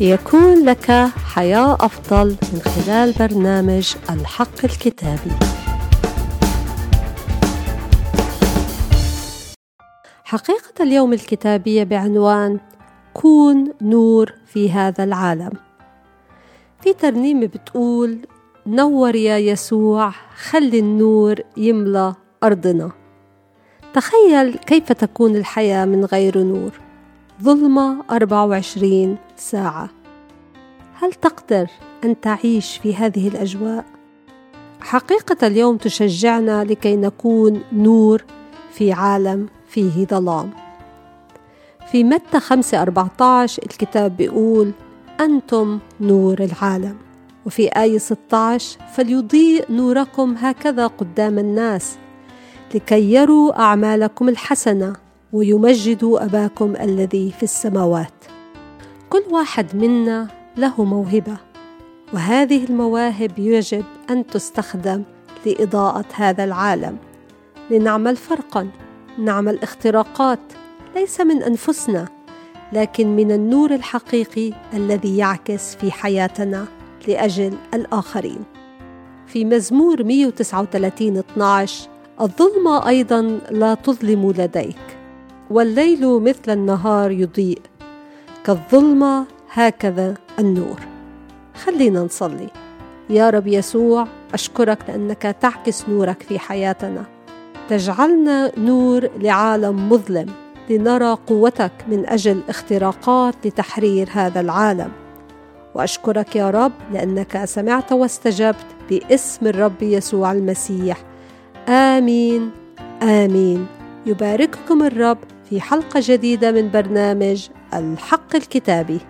ليكون لك حياة أفضل من خلال برنامج الحق الكتابي. حقيقة اليوم الكتابية بعنوان كون نور في هذا العالم. في ترنيمة بتقول: نور يا يسوع خلي النور يملى أرضنا. تخيل كيف تكون الحياة من غير نور. ظلمة 24 ساعة. هل تقدر أن تعيش في هذه الأجواء؟ حقيقة اليوم تشجعنا لكي نكون نور في عالم فيه ظلام. في متى 5 14 الكتاب بيقول أنتم نور العالم وفي آية 16 فليضيء نوركم هكذا قدام الناس لكي يروا أعمالكم الحسنة ويمجدوا أباكم الذي في السماوات. كل واحد منا له موهبة وهذه المواهب يجب أن تستخدم لإضاءة هذا العالم. لنعمل فرقا نعمل اختراقات ليس من أنفسنا لكن من النور الحقيقي الذي يعكس في حياتنا لأجل الآخرين. في مزمور 139 12 الظلمة أيضا لا تظلم لديك والليل مثل النهار يضيء. كالظلمة هكذا النور. خلينا نصلي. يا رب يسوع أشكرك لأنك تعكس نورك في حياتنا. تجعلنا نور لعالم مظلم لنرى قوتك من أجل اختراقات لتحرير هذا العالم. وأشكرك يا رب لأنك سمعت واستجبت باسم الرب يسوع المسيح. آمين آمين. يبارككم الرب في حلقة جديدة من برنامج الحق الكتابي.